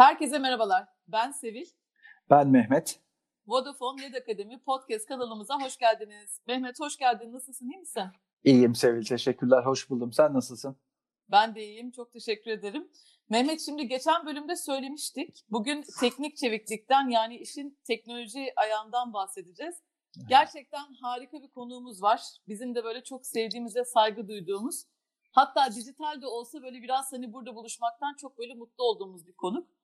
Herkese merhabalar. Ben Sevil. Ben Mehmet. Vodafone Led Akademi podcast kanalımıza hoş geldiniz. Mehmet hoş geldin. Nasılsın? İyi misin? İyiyim Sevil. Teşekkürler. Hoş buldum. Sen nasılsın? Ben de iyiyim. Çok teşekkür ederim. Mehmet şimdi geçen bölümde söylemiştik. Bugün teknik çeviklikten yani işin teknoloji ayağından bahsedeceğiz. Gerçekten harika bir konuğumuz var. Bizim de böyle çok sevdiğimiz ve saygı duyduğumuz. Hatta dijital de olsa böyle biraz hani burada buluşmaktan çok böyle mutlu olduğumuz bir konuk.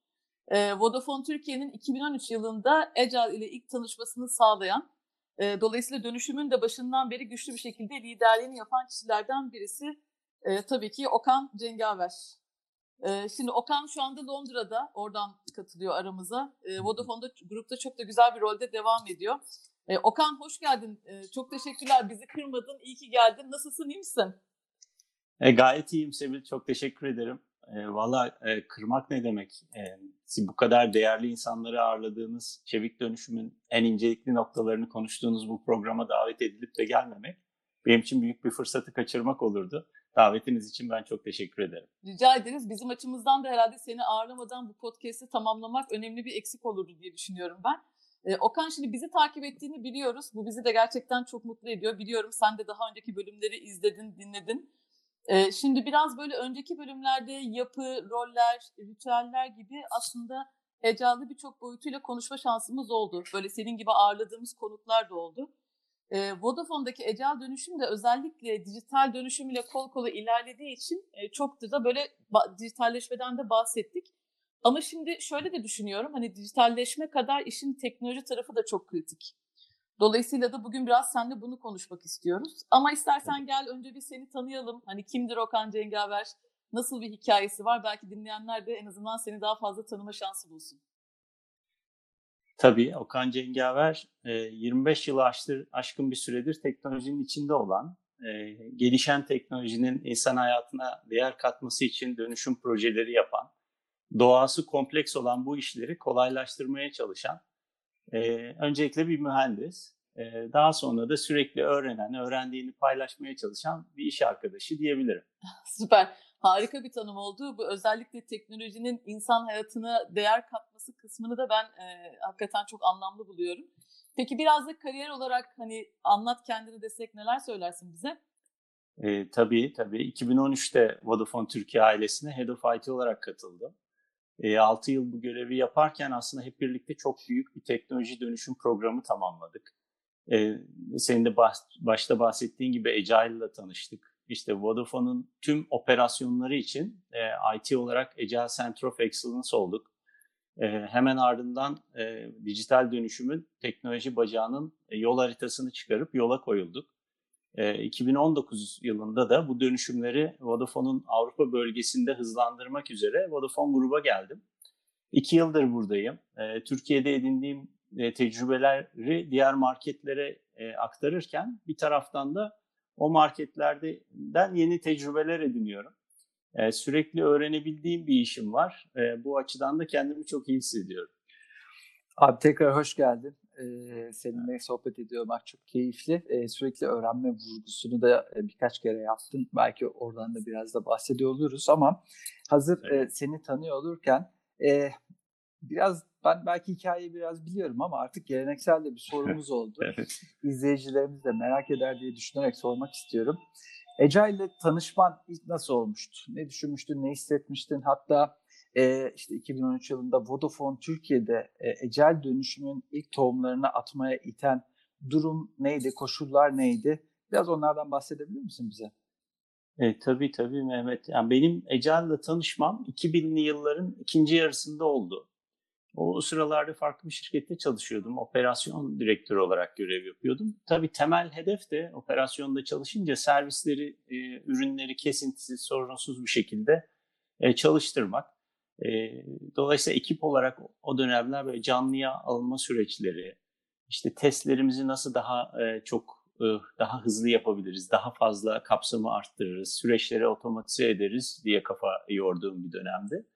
E, Vodafone Türkiye'nin 2013 yılında Agile ile ilk tanışmasını sağlayan, e, dolayısıyla dönüşümün de başından beri güçlü bir şekilde liderliğini yapan kişilerden birisi e, tabii ki Okan Cengaver. E, şimdi Okan şu anda Londra'da, oradan katılıyor aramıza. E, Vodafone'da grupta çok da güzel bir rolde devam ediyor. E, Okan hoş geldin. E, çok teşekkürler. Bizi kırmadın. İyi ki geldin. Nasılsın? İyi misin? E, gayet iyiyim Sevil. Çok teşekkür ederim. E, Valla e, kırmak ne demek? E, bu kadar değerli insanları ağırladığınız çevik dönüşümün en incelikli noktalarını konuştuğunuz bu programa davet edilip de gelmemek benim için büyük bir fırsatı kaçırmak olurdu. Davetiniz için ben çok teşekkür ederim. Rica ederiz. Bizim açımızdan da herhalde seni ağırlamadan bu podcast'i tamamlamak önemli bir eksik olurdu diye düşünüyorum ben. Ee, Okan şimdi bizi takip ettiğini biliyoruz. Bu bizi de gerçekten çok mutlu ediyor. Biliyorum sen de daha önceki bölümleri izledin, dinledin. Ee, şimdi biraz böyle önceki bölümlerde yapı, roller, ritüeller gibi aslında hecalı birçok boyutuyla konuşma şansımız oldu. Böyle senin gibi ağırladığımız konuklar da oldu. E, Vodafone'daki ecel dönüşüm de özellikle dijital dönüşüm ile kol kola ilerlediği için e, çok da böyle dijitalleşmeden de bahsettik. Ama şimdi şöyle de düşünüyorum hani dijitalleşme kadar işin teknoloji tarafı da çok kritik. Dolayısıyla da bugün biraz seninle bunu konuşmak istiyoruz. Ama istersen gel önce bir seni tanıyalım. Hani kimdir Okan Cengaver? Nasıl bir hikayesi var? Belki dinleyenler de en azından seni daha fazla tanıma şansı bulsun. Tabii Okan Cengaver 25 yılı aştır, aşkın bir süredir teknolojinin içinde olan, gelişen teknolojinin insan hayatına değer katması için dönüşüm projeleri yapan, doğası kompleks olan bu işleri kolaylaştırmaya çalışan öncelikle bir mühendis, daha sonra da sürekli öğrenen, öğrendiğini paylaşmaya çalışan bir iş arkadaşı diyebilirim. Süper harika bir tanım oldu. Bu özellikle teknolojinin insan hayatına değer katması kısmını da ben e, hakikaten çok anlamlı buluyorum. Peki biraz da kariyer olarak hani anlat kendini desek neler söylersin bize? E, tabii tabii. 2013'te Vodafone Türkiye ailesine Head of IT olarak katıldım. E, 6 yıl bu görevi yaparken aslında hep birlikte çok büyük bir teknoloji dönüşüm programı tamamladık. E, senin de baş, başta bahsettiğin gibi Agile ile tanıştık işte Vodafone'un tüm operasyonları için e, IT olarak Agile Center of Excellence olduk. E, hemen ardından e, dijital dönüşümün teknoloji bacağının e, yol haritasını çıkarıp yola koyulduk. E, 2019 yılında da bu dönüşümleri Vodafone'un Avrupa bölgesinde hızlandırmak üzere Vodafone gruba geldim. İki yıldır buradayım. E, Türkiye'de edindiğim e, tecrübeleri diğer marketlere e, aktarırken bir taraftan da o marketlerden yeni tecrübeler ediniyorum. Ee, sürekli öğrenebildiğim bir işim var. Ee, bu açıdan da kendimi çok iyi hissediyorum. Abi tekrar hoş geldin. Ee, seninle sohbet ediyor olmak çok keyifli. Sürekli öğrenme vurgusunu da e, birkaç kere yaptın. Belki oradan da biraz da bahsediyor oluruz ama hazır evet. e, seni tanıyor olurken e, biraz ben belki hikayeyi biraz biliyorum ama artık geleneksel de bir sorumuz oldu. evet. İzleyicilerimiz de merak eder diye düşünerek sormak istiyorum. Ece ile tanışman ilk nasıl olmuştu? Ne düşünmüştün, ne hissetmiştin? Hatta e, işte 2013 yılında Vodafone Türkiye'de e, ecel dönüşümün ilk tohumlarını atmaya iten durum neydi, koşullar neydi? Biraz onlardan bahsedebilir misin bize? E, tabii tabii Mehmet. Yani benim Ecel'le tanışmam 2000'li yılların ikinci yarısında oldu. O sıralarda farklı bir şirkette çalışıyordum. Operasyon direktörü olarak görev yapıyordum. Tabii temel hedef de operasyonda çalışınca servisleri, e, ürünleri kesintisiz, sorunsuz bir şekilde e, çalıştırmak. E, dolayısıyla ekip olarak o dönemler böyle canlıya alınma süreçleri, işte testlerimizi nasıl daha e, çok e, daha hızlı yapabiliriz, daha fazla kapsamı arttırırız, süreçleri otomatize ederiz diye kafa yorduğum bir dönemdi.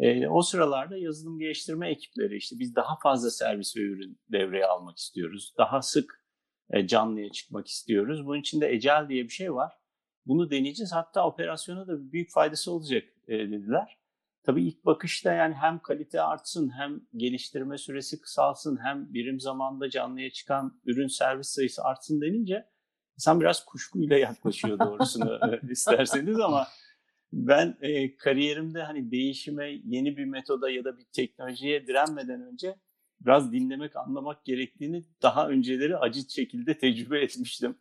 E, o sıralarda yazılım geliştirme ekipleri işte biz daha fazla servis ve ürün devreye almak istiyoruz. Daha sık e, canlıya çıkmak istiyoruz. Bunun için de Ecel diye bir şey var. Bunu deneyeceğiz. Hatta operasyona da büyük faydası olacak e, dediler. Tabii ilk bakışta yani hem kalite artsın hem geliştirme süresi kısalsın hem birim zamanda canlıya çıkan ürün servis sayısı artsın denince insan biraz kuşkuyla yaklaşıyor doğrusunu e, isterseniz ama ben e, kariyerimde hani değişime, yeni bir metoda ya da bir teknolojiye direnmeden önce biraz dinlemek, anlamak gerektiğini daha önceleri acı şekilde tecrübe etmiştim.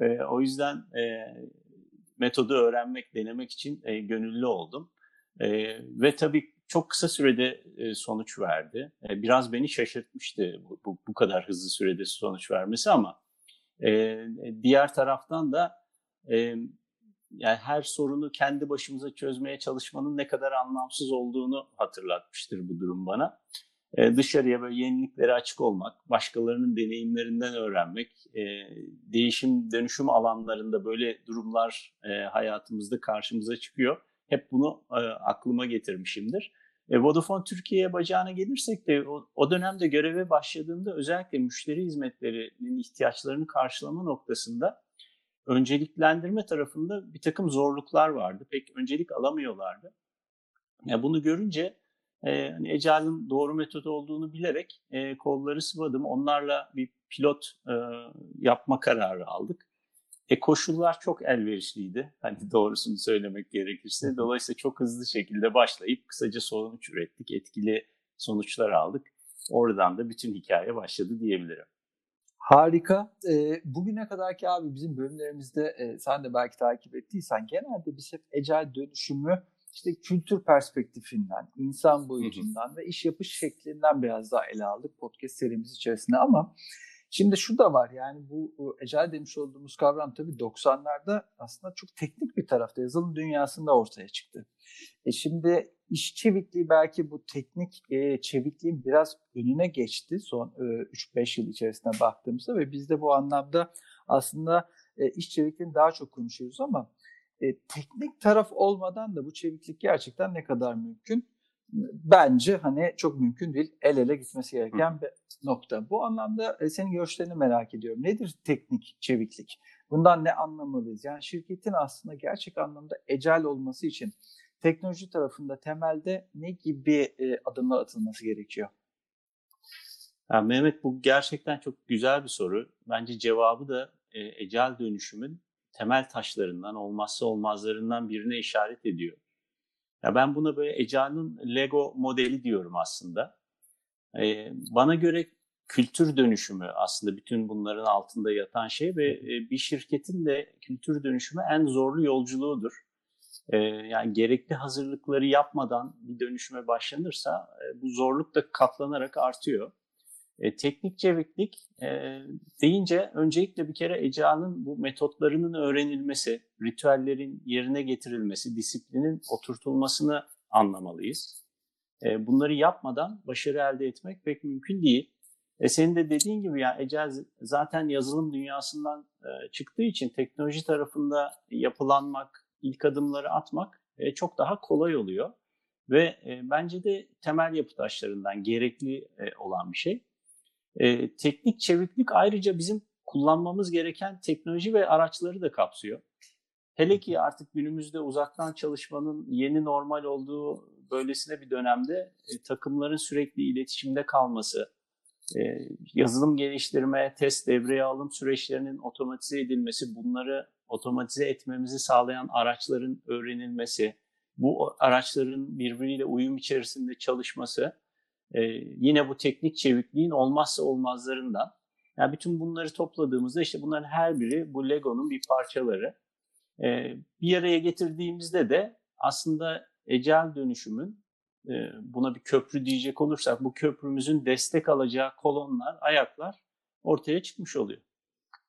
E, o yüzden e, metodu öğrenmek, denemek için e, gönüllü oldum. E, ve tabii çok kısa sürede e, sonuç verdi. E, biraz beni şaşırtmıştı bu, bu, bu kadar hızlı sürede sonuç vermesi ama e, diğer taraftan da e, yani her sorunu kendi başımıza çözmeye çalışmanın ne kadar anlamsız olduğunu hatırlatmıştır bu durum bana. Ee, dışarıya böyle yeniliklere açık olmak, başkalarının deneyimlerinden öğrenmek, e, değişim dönüşüm alanlarında böyle durumlar e, hayatımızda karşımıza çıkıyor. Hep bunu e, aklıma getirmişimdir. E, Vodafone Türkiye'ye bacağına gelirsek de o, o dönemde göreve başladığımda özellikle müşteri hizmetlerinin ihtiyaçlarını karşılama noktasında önceliklendirme tarafında bir takım zorluklar vardı. Pek öncelik alamıyorlardı. Ya bunu görünce e, hani Ecail'in doğru metot olduğunu bilerek e, kolları sıvadım. Onlarla bir pilot e, yapma kararı aldık. E koşullar çok elverişliydi. Hani doğrusunu söylemek gerekirse. Dolayısıyla çok hızlı şekilde başlayıp kısaca sonuç ürettik. Etkili sonuçlar aldık. Oradan da bütün hikaye başladı diyebilirim. Harika. E, bugüne kadarki abi bizim bölümlerimizde e, sen de belki takip ettiysen genelde biz hep ecel dönüşümü işte kültür perspektifinden, insan boyutundan ve iş yapış şeklinden biraz daha ele aldık podcast serimiz içerisinde ama şimdi şu da var yani bu, bu ecel demiş olduğumuz kavram tabii 90'larda aslında çok teknik bir tarafta yazılım dünyasında ortaya çıktı. E şimdi iş çevikliği belki bu teknik e, çevikliğin biraz önüne geçti son e, 3-5 yıl içerisinde baktığımızda ve biz de bu anlamda aslında e, iş çevikliğini daha çok konuşuyoruz ama e, teknik taraf olmadan da bu çeviklik gerçekten ne kadar mümkün? Bence hani çok mümkün değil. El ele gitmesi gereken Hı. bir nokta. Bu anlamda e, senin görüşlerini merak ediyorum. Nedir teknik çeviklik? Bundan ne anlamalıyız? Yani şirketin aslında gerçek anlamda ecel olması için teknoloji tarafında temelde ne gibi e, adımlar atılması gerekiyor? Yani Mehmet bu gerçekten çok güzel bir soru. Bence cevabı da e, ecel dönüşümün temel taşlarından, olmazsa olmazlarından birine işaret ediyor. Ya ben buna böyle Ecail'in Lego modeli diyorum aslında. Ee, bana göre kültür dönüşümü aslında bütün bunların altında yatan şey ve e, bir şirketin de kültür dönüşümü en zorlu yolculuğudur. Ee, yani gerekli hazırlıkları yapmadan bir dönüşüme başlanırsa e, bu zorluk da katlanarak artıyor. E, teknik çeviklik e, deyince öncelikle bir kere Eca'nın bu metotlarının öğrenilmesi, ritüellerin yerine getirilmesi, disiplinin oturtulmasını anlamalıyız. E, bunları yapmadan başarı elde etmek pek mümkün değil. E, senin de dediğin gibi yani Ecel zaten yazılım dünyasından e, çıktığı için teknoloji tarafında yapılanmak, ilk adımları atmak e, çok daha kolay oluyor. Ve bence de temel yapı taşlarından gerekli olan bir şey. Teknik çeviklik ayrıca bizim kullanmamız gereken teknoloji ve araçları da kapsıyor. Hele ki artık günümüzde uzaktan çalışmanın yeni normal olduğu böylesine bir dönemde e, takımların sürekli iletişimde kalması, e, yazılım geliştirme, test devreye alım süreçlerinin otomatize edilmesi, bunları otomatize etmemizi sağlayan araçların öğrenilmesi, bu araçların birbiriyle uyum içerisinde çalışması e, yine bu teknik çevikliğin olmazsa olmazlarından. Yani bütün bunları topladığımızda işte bunların her biri bu Lego'nun bir parçaları. E, bir araya getirdiğimizde de aslında ecel dönüşümün e, buna bir köprü diyecek olursak bu köprümüzün destek alacağı kolonlar, ayaklar ortaya çıkmış oluyor.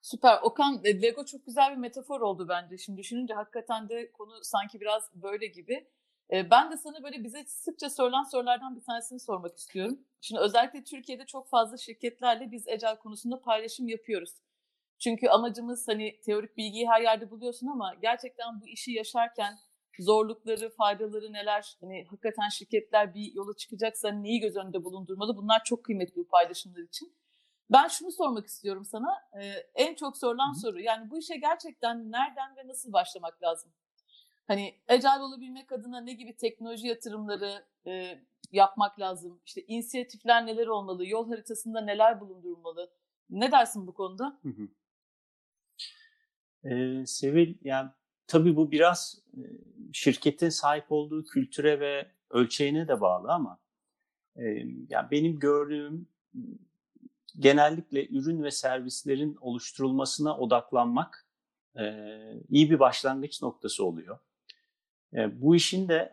Süper. Okan, e, Lego çok güzel bir metafor oldu bence. Şimdi düşününce hakikaten de konu sanki biraz böyle gibi. Ben de sana böyle bize sıkça sorulan sorulardan bir tanesini sormak istiyorum. Şimdi özellikle Türkiye'de çok fazla şirketlerle biz Ecel konusunda paylaşım yapıyoruz. Çünkü amacımız hani teorik bilgiyi her yerde buluyorsun ama gerçekten bu işi yaşarken zorlukları, faydaları neler? Hani hakikaten şirketler bir yola çıkacaksa neyi göz önünde bulundurmalı? Bunlar çok kıymetli bu paylaşımlar için. Ben şunu sormak istiyorum sana. Ee, en çok sorulan Hı. soru yani bu işe gerçekten nereden ve nasıl başlamak lazım? Hani agile olabilmek adına ne gibi teknoloji yatırımları e, yapmak lazım? İşte inisiyatifler neler olmalı? Yol haritasında neler bulundurulmalı? Ne dersin bu konuda? Hı hı. Ee, Sevil, yani tabii bu biraz şirketin sahip olduğu kültüre ve ölçeğine de bağlı ama e, yani benim gördüğüm genellikle ürün ve servislerin oluşturulmasına odaklanmak e, iyi bir başlangıç noktası oluyor. E, bu işin de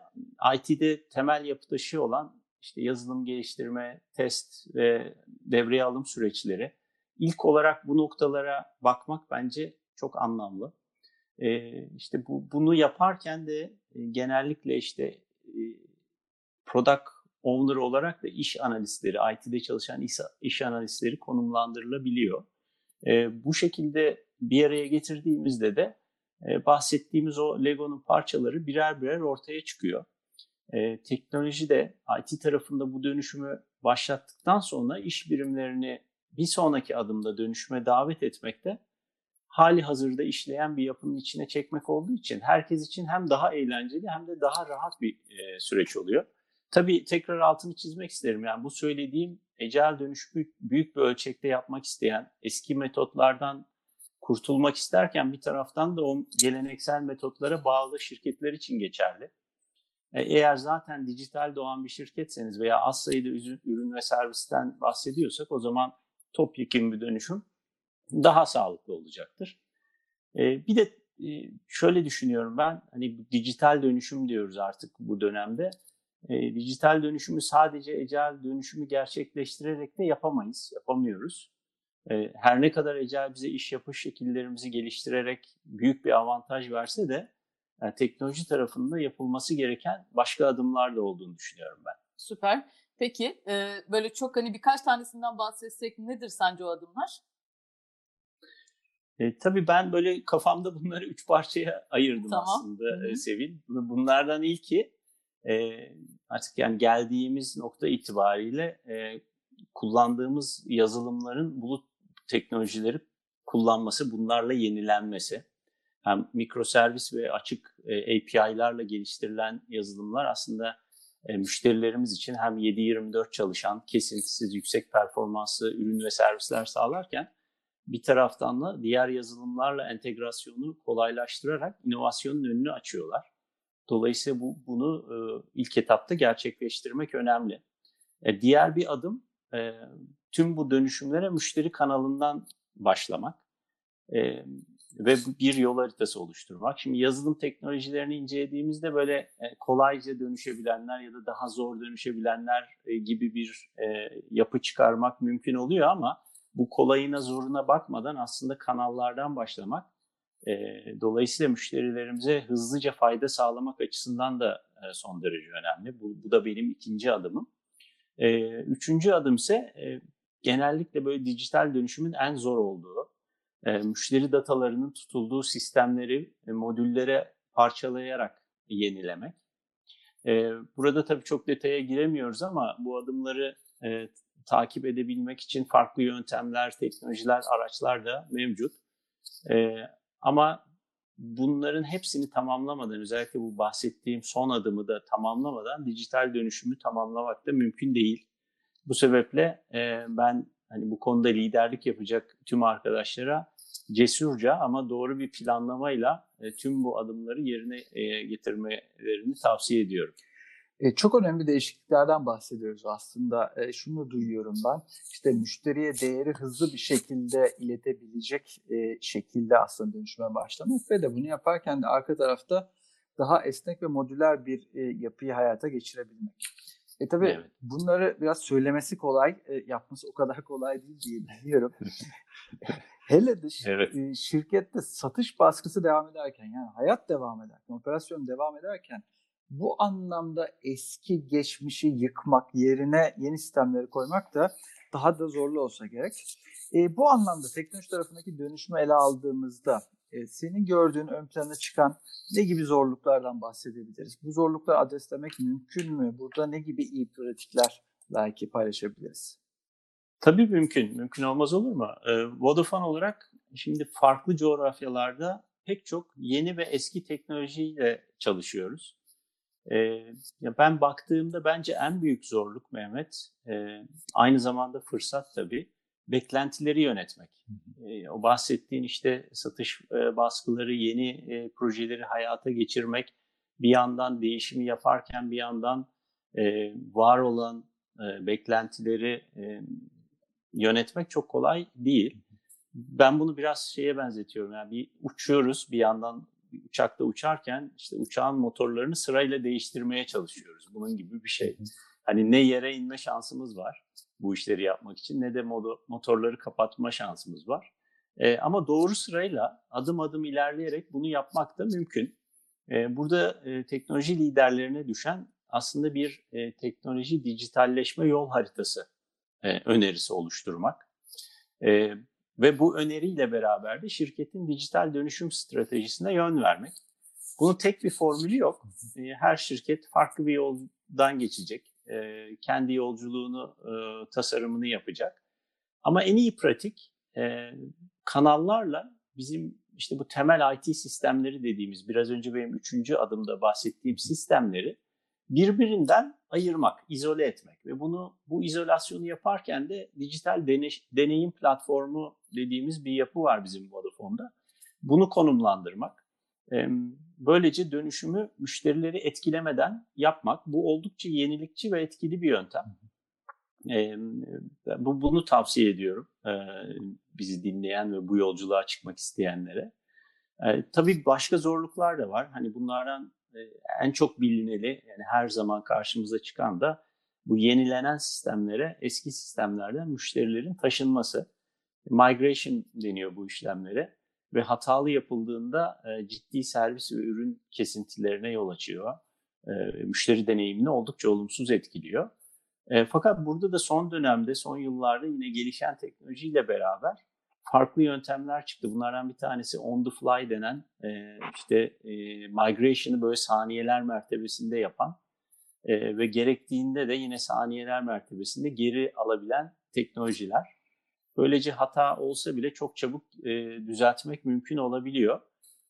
IT'de temel yapı taşı olan işte yazılım geliştirme, test ve devreye alım süreçleri ilk olarak bu noktalara bakmak bence çok anlamlı. E, işte bu bunu yaparken de e, genellikle işte e, product owner olarak da iş analistleri, IT'de çalışan iş, iş analistleri konumlandırılabiliyor. E, bu şekilde bir araya getirdiğimizde de e, bahsettiğimiz o Lego'nun parçaları birer birer ortaya çıkıyor. E, teknoloji de IT tarafında bu dönüşümü başlattıktan sonra iş birimlerini bir sonraki adımda dönüşüme davet etmekte hali hazırda işleyen bir yapının içine çekmek olduğu için herkes için hem daha eğlenceli hem de daha rahat bir e, süreç oluyor. Tabii tekrar altını çizmek isterim. Yani bu söylediğim ecel dönüşümü büyük bir ölçekte yapmak isteyen, eski metotlardan kurtulmak isterken bir taraftan da o geleneksel metotlara bağlı şirketler için geçerli. E, eğer zaten dijital doğan bir şirketseniz veya az sayıda ürün ve servisten bahsediyorsak o zaman topyekun bir dönüşüm daha sağlıklı olacaktır. E, bir de e, şöyle düşünüyorum ben, hani dijital dönüşüm diyoruz artık bu dönemde. Dijital dönüşümü sadece ecel dönüşümü gerçekleştirerek de yapamayız, yapamıyoruz. Her ne kadar ecel bize iş yapış şekillerimizi geliştirerek büyük bir avantaj verse de yani teknoloji tarafında yapılması gereken başka adımlar da olduğunu düşünüyorum ben. Süper. Peki böyle çok hani birkaç tanesinden bahsetsek nedir sence o adımlar? E, tabii ben böyle kafamda bunları üç parçaya ayırdım tamam. aslında Hı-hı. Sevil. Bunlardan ilki e, artık yani geldiğimiz nokta itibariyle e, kullandığımız yazılımların bulut teknolojileri kullanması, bunlarla yenilenmesi. Hem mikroservis ve açık e, API'larla geliştirilen yazılımlar aslında e, müşterilerimiz için hem 7-24 çalışan, kesintisiz, yüksek performanslı ürün ve servisler sağlarken bir taraftan da diğer yazılımlarla entegrasyonu kolaylaştırarak inovasyonun önünü açıyorlar. Dolayısıyla bu, bunu e, ilk etapta gerçekleştirmek önemli. E, diğer bir adım e, tüm bu dönüşümlere müşteri kanalından başlamak e, ve bir yol haritası oluşturmak. Şimdi yazılım teknolojilerini incelediğimizde böyle e, kolayca dönüşebilenler ya da daha zor dönüşebilenler e, gibi bir e, yapı çıkarmak mümkün oluyor ama bu kolayına zoruna bakmadan aslında kanallardan başlamak e, dolayısıyla müşterilerimize hızlıca fayda sağlamak açısından da e, son derece önemli. Bu, bu da benim ikinci adımım. E, üçüncü adım ise e, genellikle böyle dijital dönüşümün en zor olduğu, e, müşteri datalarının tutulduğu sistemleri e, modüllere parçalayarak yenilemek. E, burada tabii çok detaya giremiyoruz ama bu adımları e, takip edebilmek için farklı yöntemler, teknolojiler, araçlar da mevcut. E, ama bunların hepsini tamamlamadan, özellikle bu bahsettiğim son adımı da tamamlamadan dijital dönüşümü tamamlamak da mümkün değil. Bu sebeple e, ben hani bu konuda liderlik yapacak tüm arkadaşlara cesurca ama doğru bir planlamayla e, tüm bu adımları yerine e, getirmelerini tavsiye ediyorum. E, çok önemli değişikliklerden bahsediyoruz aslında. E, şunu duyuyorum ben. İşte müşteriye değeri hızlı bir şekilde iletebilecek e, şekilde aslında dönüşüme başlamak ve de bunu yaparken de arka tarafta daha esnek ve modüler bir e, yapıyı hayata geçirebilmek. E tabii evet. bunları biraz söylemesi kolay, e, yapması o kadar kolay değil diye biliyorum. Hele de evet. e, şirkette satış baskısı devam ederken yani hayat devam ederken, operasyon devam ederken bu anlamda eski geçmişi yıkmak yerine yeni sistemleri koymak da daha da zorlu olsa gerek. E, bu anlamda teknoloji tarafındaki dönüşümü ele aldığımızda e, senin gördüğün ön plana çıkan ne gibi zorluklardan bahsedebiliriz? Bu zorlukları adreslemek mümkün mü? Burada ne gibi iyi pratikler belki paylaşabiliriz? Tabii mümkün. Mümkün olmaz olur mu? E, Vodafone olarak şimdi farklı coğrafyalarda pek çok yeni ve eski teknolojiyle çalışıyoruz. E, ya ben baktığımda bence en büyük zorluk Mehmet, e, aynı zamanda fırsat tabii, beklentileri yönetmek. E, o bahsettiğin işte satış e, baskıları, yeni e, projeleri hayata geçirmek, bir yandan değişimi yaparken bir yandan e, var olan e, beklentileri e, yönetmek çok kolay değil. Ben bunu biraz şeye benzetiyorum. Yani bir uçuyoruz bir yandan bir uçakta uçarken işte uçağın motorlarını sırayla değiştirmeye çalışıyoruz. Bunun gibi bir şey. Hani ne yere inme şansımız var bu işleri yapmak için ne de motorları kapatma şansımız var. E, ama doğru sırayla adım adım ilerleyerek bunu yapmak da mümkün. E, burada e, teknoloji liderlerine düşen aslında bir e, teknoloji dijitalleşme yol haritası e, önerisi oluşturmak. E, ve bu öneriyle beraber de şirketin dijital dönüşüm stratejisine yön vermek. Bunun tek bir formülü yok. E, her şirket farklı bir yoldan geçecek. E, kendi yolculuğunu, e, tasarımını yapacak. Ama en iyi pratik kanallarla bizim işte bu temel IT sistemleri dediğimiz biraz önce benim üçüncü adımda bahsettiğim sistemleri birbirinden ayırmak, izole etmek ve bunu bu izolasyonu yaparken de dijital deney, deneyim platformu dediğimiz bir yapı var bizim Vodafone'da. Bunu konumlandırmak. Böylece dönüşümü müşterileri etkilemeden yapmak. Bu oldukça yenilikçi ve etkili bir yöntem. Bu bunu tavsiye ediyorum bizi dinleyen ve bu yolculuğa çıkmak isteyenlere. Tabii başka zorluklar da var. Hani bunlardan en çok bilineli yani her zaman karşımıza çıkan da bu yenilenen sistemlere eski sistemlerden müşterilerin taşınması. Migration deniyor bu işlemlere ve hatalı yapıldığında e, ciddi servis ve ürün kesintilerine yol açıyor. E, müşteri deneyimini oldukça olumsuz etkiliyor. E, fakat burada da son dönemde, son yıllarda yine gelişen teknolojiyle beraber farklı yöntemler çıktı. Bunlardan bir tanesi on the fly denen e, işte e, migration'ı böyle saniyeler mertebesinde yapan e, ve gerektiğinde de yine saniyeler mertebesinde geri alabilen teknolojiler. Böylece hata olsa bile çok çabuk e, düzeltmek mümkün olabiliyor.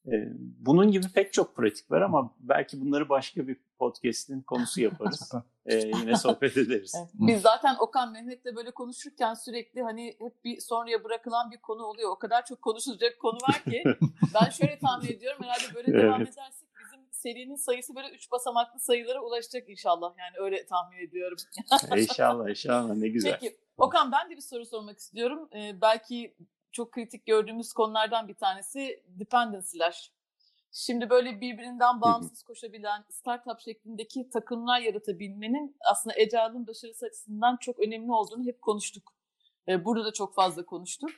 E, bunun gibi pek çok pratik var ama belki bunları başka bir podcast'in konusu yaparız. ee, yine sohbet ederiz. Evet. Biz zaten Okan Mehmet'le böyle konuşurken sürekli hani hep bir sonraya bırakılan bir konu oluyor. O kadar çok konuşulacak konu var ki ben şöyle tahmin ediyorum herhalde böyle evet. devam edersek bizim serinin sayısı böyle üç basamaklı sayılara ulaşacak inşallah. Yani öyle tahmin ediyorum. İnşallah inşallah ne güzel. Peki Okan ben de bir soru sormak istiyorum. Ee, belki çok kritik gördüğümüz konulardan bir tanesi dependency'ler. Şimdi böyle birbirinden bağımsız koşabilen startup şeklindeki takımlar yaratabilmenin aslında Agile'ın başarısı açısından çok önemli olduğunu hep konuştuk. Burada da çok fazla konuştuk.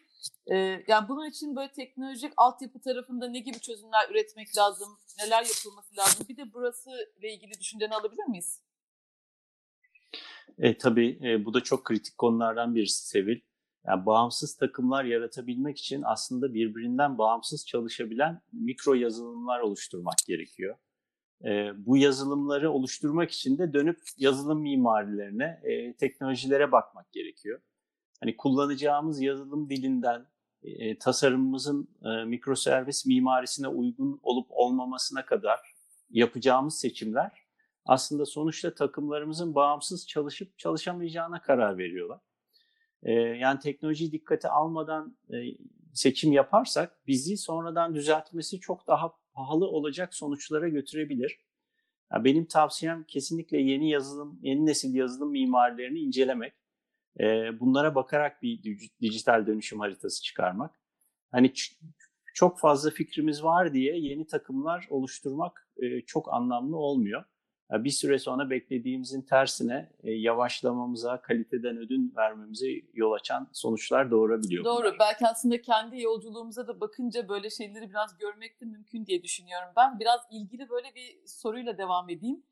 Yani bunun için böyle teknolojik altyapı tarafında ne gibi çözümler üretmek lazım, neler yapılması lazım? Bir de burası ile ilgili düşünceni alabilir miyiz? E, tabii e, bu da çok kritik konulardan birisi Sevil. Yani bağımsız takımlar yaratabilmek için aslında birbirinden bağımsız çalışabilen mikro yazılımlar oluşturmak gerekiyor. E, bu yazılımları oluşturmak için de dönüp yazılım mimarilerine, e, teknolojilere bakmak gerekiyor. Hani kullanacağımız yazılım dilinden e, tasarımımızın e, mikroservis mimarisine uygun olup olmamasına kadar yapacağımız seçimler aslında sonuçta takımlarımızın bağımsız çalışıp çalışamayacağına karar veriyorlar. E, yani teknolojiyi dikkate almadan e, seçim yaparsak bizi sonradan düzeltmesi çok daha pahalı olacak sonuçlara götürebilir. Yani benim tavsiyem kesinlikle yeni yazılım, yeni nesil yazılım mimarilerini incelemek. E, bunlara bakarak bir dijital dönüşüm haritası çıkarmak. Hani çok fazla fikrimiz var diye yeni takımlar oluşturmak e, çok anlamlı olmuyor bir süre sonra beklediğimizin tersine e, yavaşlamamıza, kaliteden ödün vermemize yol açan sonuçlar doğurabiliyor. Doğru. Bunlar. Belki aslında kendi yolculuğumuza da bakınca böyle şeyleri biraz görmek de mümkün diye düşünüyorum ben. Biraz ilgili böyle bir soruyla devam edeyim.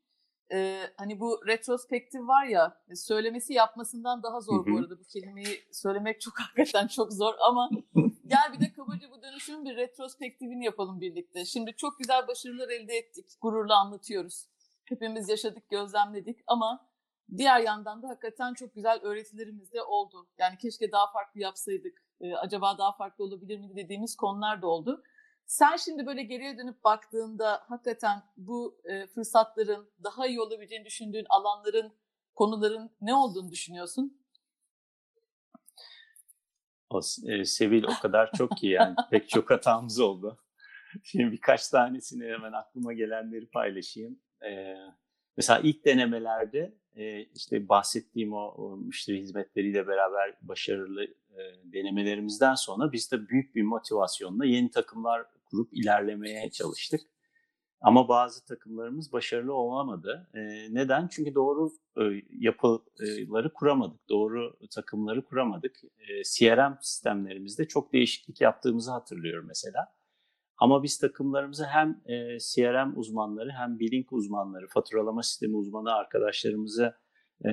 Ee, hani bu retrospektif var ya söylemesi yapmasından daha zor bu arada bu kelimeyi söylemek çok hakikaten çok zor ama gel bir de kabaca bu dönüşümün bir retrospektifini yapalım birlikte. Şimdi çok güzel başarılar elde ettik, gururla anlatıyoruz hepimiz yaşadık, gözlemledik ama diğer yandan da hakikaten çok güzel öğretilerimiz de oldu. Yani keşke daha farklı yapsaydık, e, acaba daha farklı olabilir mi dediğimiz konular da oldu. Sen şimdi böyle geriye dönüp baktığında hakikaten bu e, fırsatların daha iyi olabileceğini düşündüğün alanların, konuların ne olduğunu düşünüyorsun? O, e, Sevil o kadar çok ki yani pek çok hatamız oldu. Şimdi birkaç tanesini hemen aklıma gelenleri paylaşayım. E, mesela ilk denemelerde e, işte bahsettiğim o, o müşteri hizmetleriyle beraber başarılı e, denemelerimizden sonra biz de büyük bir motivasyonla yeni takımlar kurup ilerlemeye çalıştık. Ama bazı takımlarımız başarılı olamadı. E, neden? Çünkü doğru e, yapıları kuramadık, doğru takımları kuramadık. E, CRM sistemlerimizde çok değişiklik yaptığımızı hatırlıyorum mesela. Ama biz takımlarımızı hem e, CRM uzmanları hem bilink uzmanları, faturalama sistemi uzmanı arkadaşlarımızı e,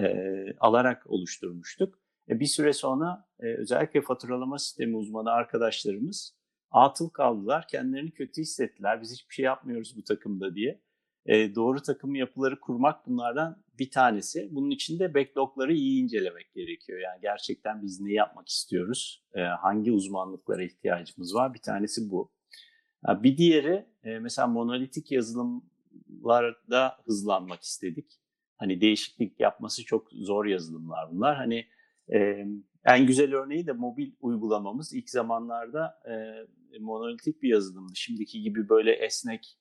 alarak oluşturmuştuk. E, bir süre sonra e, özellikle faturalama sistemi uzmanı arkadaşlarımız atıl kaldılar. Kendilerini kötü hissettiler. Biz hiçbir şey yapmıyoruz bu takımda diye. E, doğru takım yapıları kurmak bunlardan bir tanesi. Bunun için de backlogları iyi incelemek gerekiyor. Yani gerçekten biz ne yapmak istiyoruz? E, hangi uzmanlıklara ihtiyacımız var? Bir tanesi bu. Bir diğeri e, mesela monolitik yazılımlarda hızlanmak istedik. Hani değişiklik yapması çok zor yazılımlar bunlar. Hani e, en güzel örneği de mobil uygulamamız ilk zamanlarda e, monolitik bir yazılımdı. Şimdiki gibi böyle esnek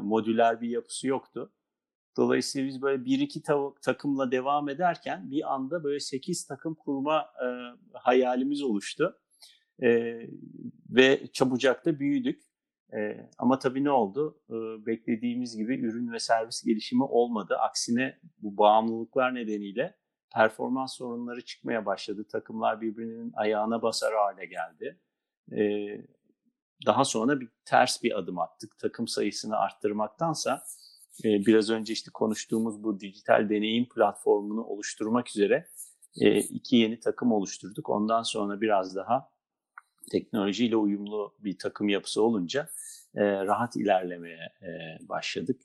modüler bir yapısı yoktu. Dolayısıyla biz böyle bir iki takımla devam ederken bir anda böyle sekiz takım kurma e, hayalimiz oluştu. E, ve çabucak da büyüdük. E, ama tabii ne oldu? E, beklediğimiz gibi ürün ve servis gelişimi olmadı. Aksine bu bağımlılıklar nedeniyle performans sorunları çıkmaya başladı. Takımlar birbirinin ayağına basar hale geldi. E, daha sonra bir ters bir adım attık. Takım sayısını arttırmaktansa e, biraz önce işte konuştuğumuz bu dijital deneyim platformunu oluşturmak üzere e, iki yeni takım oluşturduk. Ondan sonra biraz daha teknolojiyle uyumlu bir takım yapısı olunca e, rahat ilerlemeye e, başladık.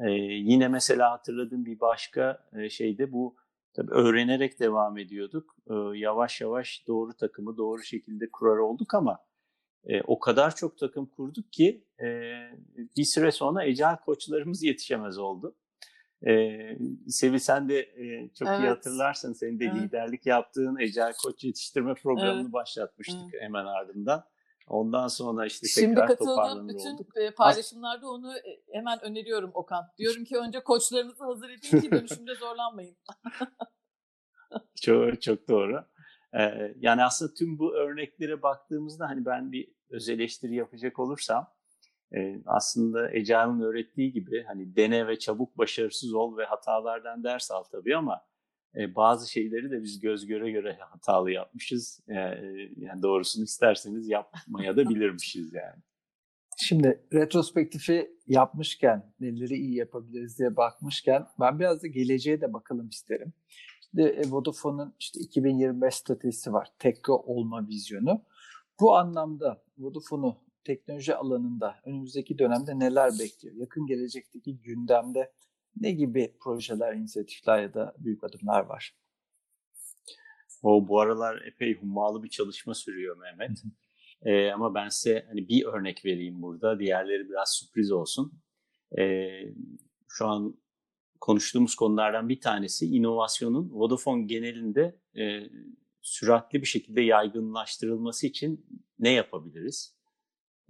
E, yine mesela hatırladığım bir başka e, şeyde bu tabii öğrenerek devam ediyorduk. E, yavaş yavaş doğru takımı doğru şekilde kurar olduk ama e, o kadar çok takım kurduk ki e, bir süre sonra ecel koçlarımız yetişemez oldu. E, Sevi sen de e, çok evet. iyi hatırlarsın. Senin de evet. liderlik yaptığın Ecel Koç yetiştirme programını evet. başlatmıştık evet. hemen ardından. Ondan sonra işte Şimdi tekrar katıldığım bütün olduk. paylaşımlarda onu hemen öneriyorum Okan. Diyorum ki önce koçlarınızı hazır edin ki dönüşümde zorlanmayın. çok çok doğru. Ee, yani aslında tüm bu örneklere baktığımızda hani ben bir öz eleştiri yapacak olursam e, aslında Ecail'in öğrettiği gibi hani dene ve çabuk başarısız ol ve hatalardan ders al tabii ama e, bazı şeyleri de biz göz göre göre hatalı yapmışız. E, yani doğrusunu isterseniz yapmaya da bilirmişiz yani. Şimdi retrospektifi yapmışken, neleri iyi yapabiliriz diye bakmışken ben biraz da geleceğe de bakalım isterim. Şimdi Vodafone'un işte 2025 stratejisi var. Tekko olma vizyonu. Bu anlamda Vodafone'u teknoloji alanında önümüzdeki dönemde neler bekliyor? Yakın gelecekteki gündemde ne gibi projeler, inisiyatifler ya da büyük adımlar var? O bu aralar epey hummalı bir çalışma sürüyor Mehmet. ee, ama ben size hani bir örnek vereyim burada. Diğerleri biraz sürpriz olsun. Ee, şu an konuştuğumuz konulardan bir tanesi inovasyonun Vodafone genelinde e, süratli bir şekilde yaygınlaştırılması için ne yapabiliriz?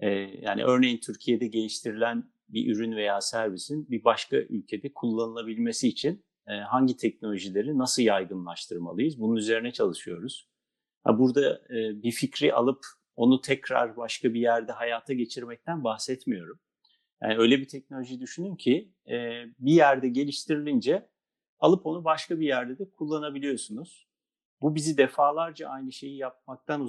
Ee, yani örneğin Türkiye'de geliştirilen bir ürün veya servisin bir başka ülkede kullanılabilmesi için e, hangi teknolojileri nasıl yaygınlaştırmalıyız? Bunun üzerine çalışıyoruz. burada e, bir fikri alıp onu tekrar başka bir yerde hayata geçirmekten bahsetmiyorum. Yani öyle bir teknoloji düşünün ki e, bir yerde geliştirilince alıp onu başka bir yerde de kullanabiliyorsunuz. Bu bizi defalarca aynı şeyi yapmaktan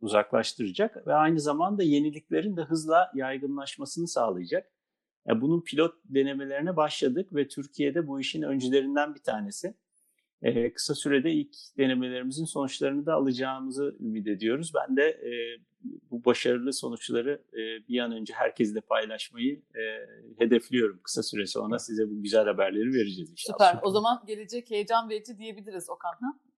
uzaklaştıracak ve aynı zamanda yeniliklerin de hızla yaygınlaşmasını sağlayacak. Yani bunun pilot denemelerine başladık ve Türkiye'de bu işin öncülerinden bir tanesi. Ee, kısa sürede ilk denemelerimizin sonuçlarını da alacağımızı ümit ediyoruz. Ben de e, bu başarılı sonuçları e, bir an önce herkesle paylaşmayı e, hedefliyorum. Kısa süre sonra size bu güzel haberleri vereceğiz inşallah. Süper. O zaman gelecek heyecan verici diyebiliriz Okan. Ha?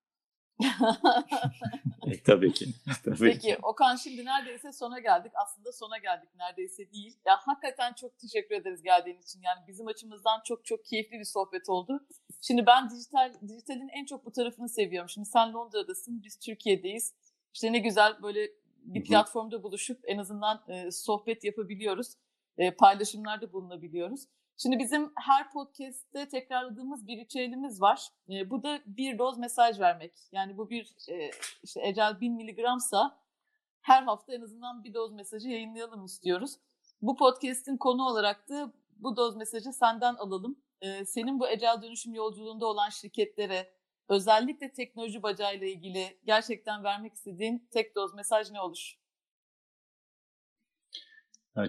e, tabii ki. Tabii Peki ki. Okan şimdi neredeyse sona geldik. Aslında sona geldik neredeyse değil. Ya hakikaten çok teşekkür ederiz geldiğin için. Yani bizim açımızdan çok çok keyifli bir sohbet oldu. Şimdi ben dijital dijitalin en çok bu tarafını seviyorum. Şimdi sen Londra'dasın, biz Türkiye'deyiz. İşte ne güzel böyle bir platformda buluşup en azından e, sohbet yapabiliyoruz. E, paylaşımlarda bulunabiliyoruz. Şimdi bizim her podcast'te tekrarladığımız bir ritüelimiz var. E, bu da bir doz mesaj vermek. Yani bu bir e, işte ecel 1000 miligramsa her hafta en azından bir doz mesajı yayınlayalım istiyoruz. Bu podcast'in konu olarak da bu doz mesajı senden alalım. E, senin bu ecel dönüşüm yolculuğunda olan şirketlere özellikle teknoloji bacağıyla ilgili gerçekten vermek istediğin tek doz mesaj ne olur?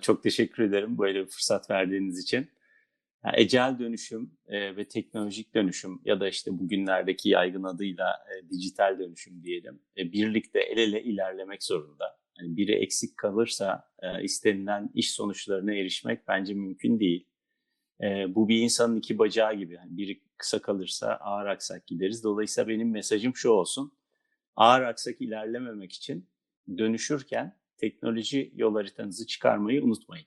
Çok teşekkür ederim böyle bir fırsat verdiğiniz için. Yani ecel dönüşüm e, ve teknolojik dönüşüm ya da işte bugünlerdeki yaygın adıyla e, dijital dönüşüm diyelim. E, birlikte el ele ilerlemek zorunda. Yani biri eksik kalırsa e, istenilen iş sonuçlarına erişmek bence mümkün değil. E, bu bir insanın iki bacağı gibi. Yani biri kısa kalırsa ağır aksak gideriz. Dolayısıyla benim mesajım şu olsun. Ağır aksak ilerlememek için dönüşürken teknoloji yol haritanızı çıkarmayı unutmayın.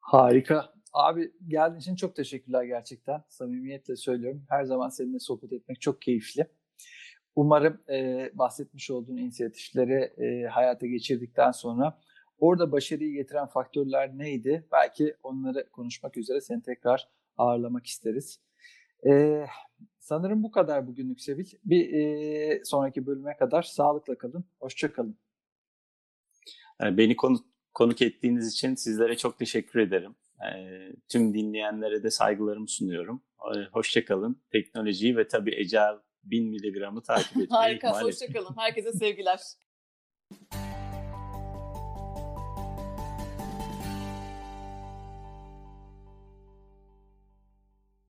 Harika. Abi geldiğin için çok teşekkürler gerçekten. Samimiyetle söylüyorum. Her zaman seninle sohbet etmek çok keyifli. Umarım e, bahsetmiş olduğun inisiyatifleri e, hayata geçirdikten sonra orada başarıyı getiren faktörler neydi? Belki onları konuşmak üzere seni tekrar ağırlamak isteriz. E, sanırım bu kadar bugünlük Sevil. Bir e, sonraki bölüme kadar sağlıkla kalın. Hoşça kalın. Yani beni konu, konuk ettiğiniz için sizlere çok teşekkür ederim. Tüm dinleyenlere de saygılarımı sunuyorum. Hoşçakalın. Teknolojiyi ve tabii Ecel 1000 miligramı takip etmeyi Harika, hoşçakalın. Herkese sevgiler.